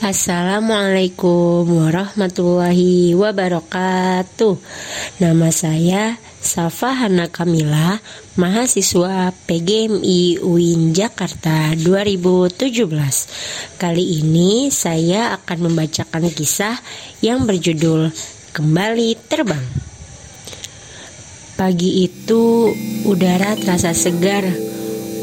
Assalamualaikum warahmatullahi wabarakatuh. Nama saya Safa Hana Kamila, mahasiswa PGMI UIN Jakarta 2017. Kali ini saya akan membacakan kisah yang berjudul Kembali Terbang. Pagi itu udara terasa segar.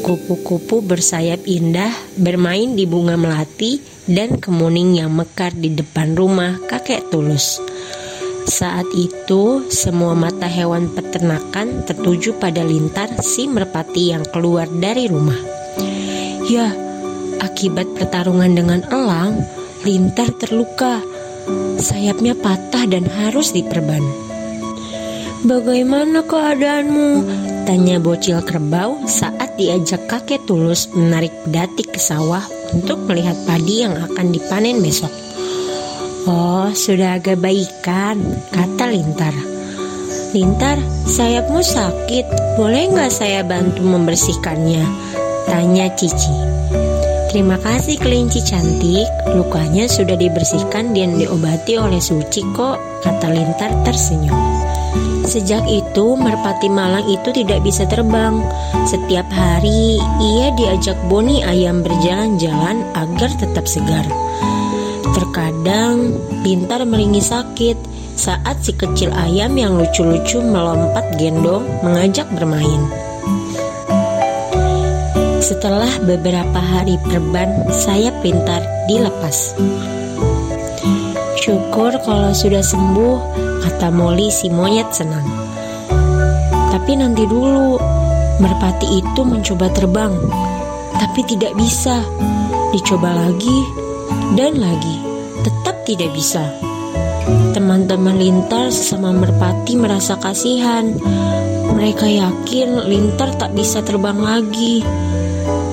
Kupu-kupu bersayap indah bermain di bunga melati dan kemuning yang mekar di depan rumah kakek tulus. Saat itu, semua mata hewan peternakan tertuju pada lintar si merpati yang keluar dari rumah. Ya, akibat pertarungan dengan elang, lintar terluka. Sayapnya patah dan harus diperban. Bagaimana keadaanmu? Tanya bocil kerbau saat diajak kakek tulus menarik pedati ke sawah untuk melihat padi yang akan dipanen besok. Oh, sudah agak baikan, kata Lintar. Lintar, sayapmu sakit, boleh nggak saya bantu membersihkannya? Tanya Cici. Terima kasih kelinci cantik, lukanya sudah dibersihkan dan diobati oleh Suci kok, kata Lintar tersenyum. Sejak itu, merpati malang itu tidak bisa terbang. Setiap hari, ia diajak Boni ayam berjalan-jalan agar tetap segar. Terkadang Bintar meringis sakit saat si kecil ayam yang lucu-lucu melompat gendong mengajak bermain. Setelah beberapa hari perban, saya pintar dilepas. Syukur kalau sudah sembuh, kata Molly si monyet senang. Tapi nanti dulu, merpati itu mencoba terbang, tapi tidak bisa. Dicoba lagi dan lagi tetap tidak bisa. Teman-teman Lintar sesama merpati merasa kasihan. Mereka yakin Lintar tak bisa terbang lagi.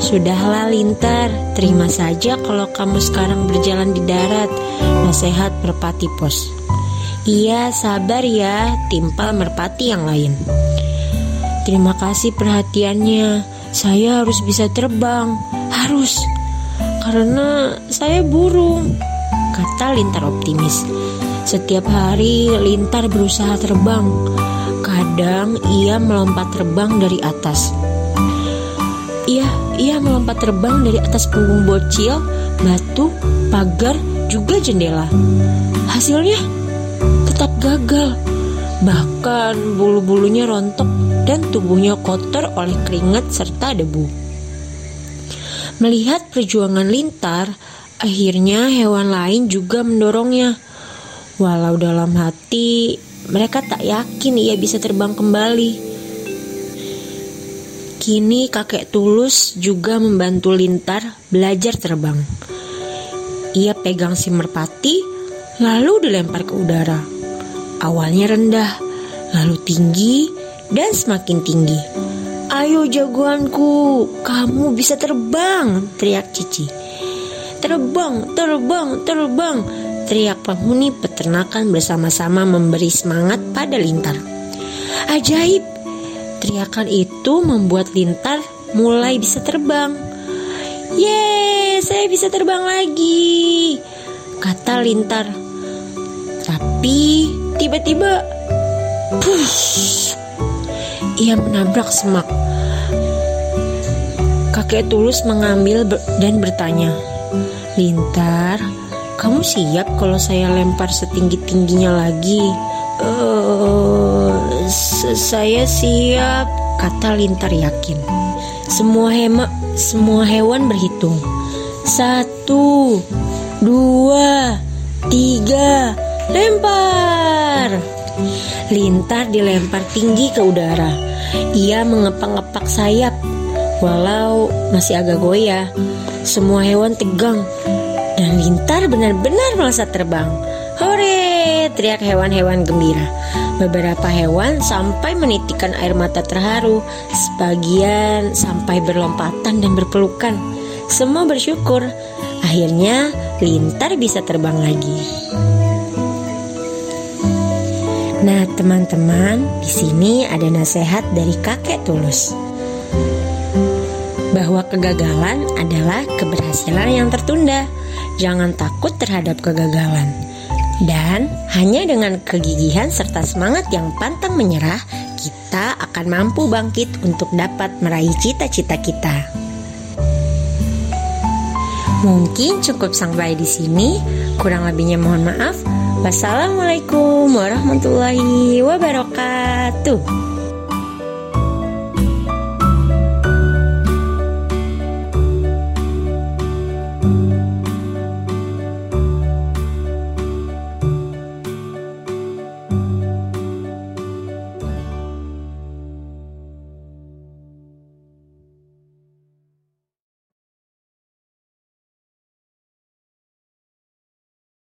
Sudahlah Lintar, terima saja kalau kamu sekarang berjalan di darat. Nasihat merpati pos. Iya, sabar ya, timpal merpati yang lain. Terima kasih perhatiannya. Saya harus bisa terbang. Harus. Karena saya burung kata Lintar optimis. Setiap hari Lintar berusaha terbang. Kadang ia melompat terbang dari atas. Melompat terbang dari atas punggung bocil, batu, pagar, juga jendela. Hasilnya tetap gagal. Bahkan bulu-bulunya rontok dan tubuhnya kotor oleh keringat serta debu. Melihat perjuangan Lintar, Akhirnya hewan lain juga mendorongnya. Walau dalam hati mereka tak yakin ia bisa terbang kembali. Kini kakek Tulus juga membantu Lintar belajar terbang. Ia pegang si merpati lalu dilempar ke udara. Awalnya rendah, lalu tinggi dan semakin tinggi. Ayo jagoanku, kamu bisa terbang, teriak Cici. Terbang, terbang, terbang Teriak penghuni peternakan bersama-sama memberi semangat pada Lintar Ajaib Teriakan itu membuat Lintar mulai bisa terbang. Yeay, saya bisa terbang lagi Kata Lintar. Tapi tiba-tiba Push Ia menabrak semak. Kakek Tulus mengambil dan bertanya Lintar, kamu siap kalau saya lempar setinggi-tingginya lagi? Uh, saya siap, kata Lintar yakin. Semua hema, semua hewan berhitung. Satu, dua, tiga, lempar. Lintar dilempar tinggi ke udara. Ia mengepak-ngepak sayap, walau masih agak goyah. Semua hewan tegang dan Lintar benar-benar merasa terbang. Hore! teriak hewan-hewan gembira. Beberapa hewan sampai menitikan air mata terharu, sebagian sampai berlompatan dan berpelukan. Semua bersyukur. Akhirnya Lintar bisa terbang lagi. Nah, teman-teman, di sini ada nasihat dari kakek tulus bahwa kegagalan adalah keberhasilan yang tertunda jangan takut terhadap kegagalan. Dan hanya dengan kegigihan serta semangat yang pantang menyerah, kita akan mampu bangkit untuk dapat meraih cita-cita kita. Mungkin cukup sampai di sini. Kurang lebihnya mohon maaf. Wassalamualaikum warahmatullahi wabarakatuh.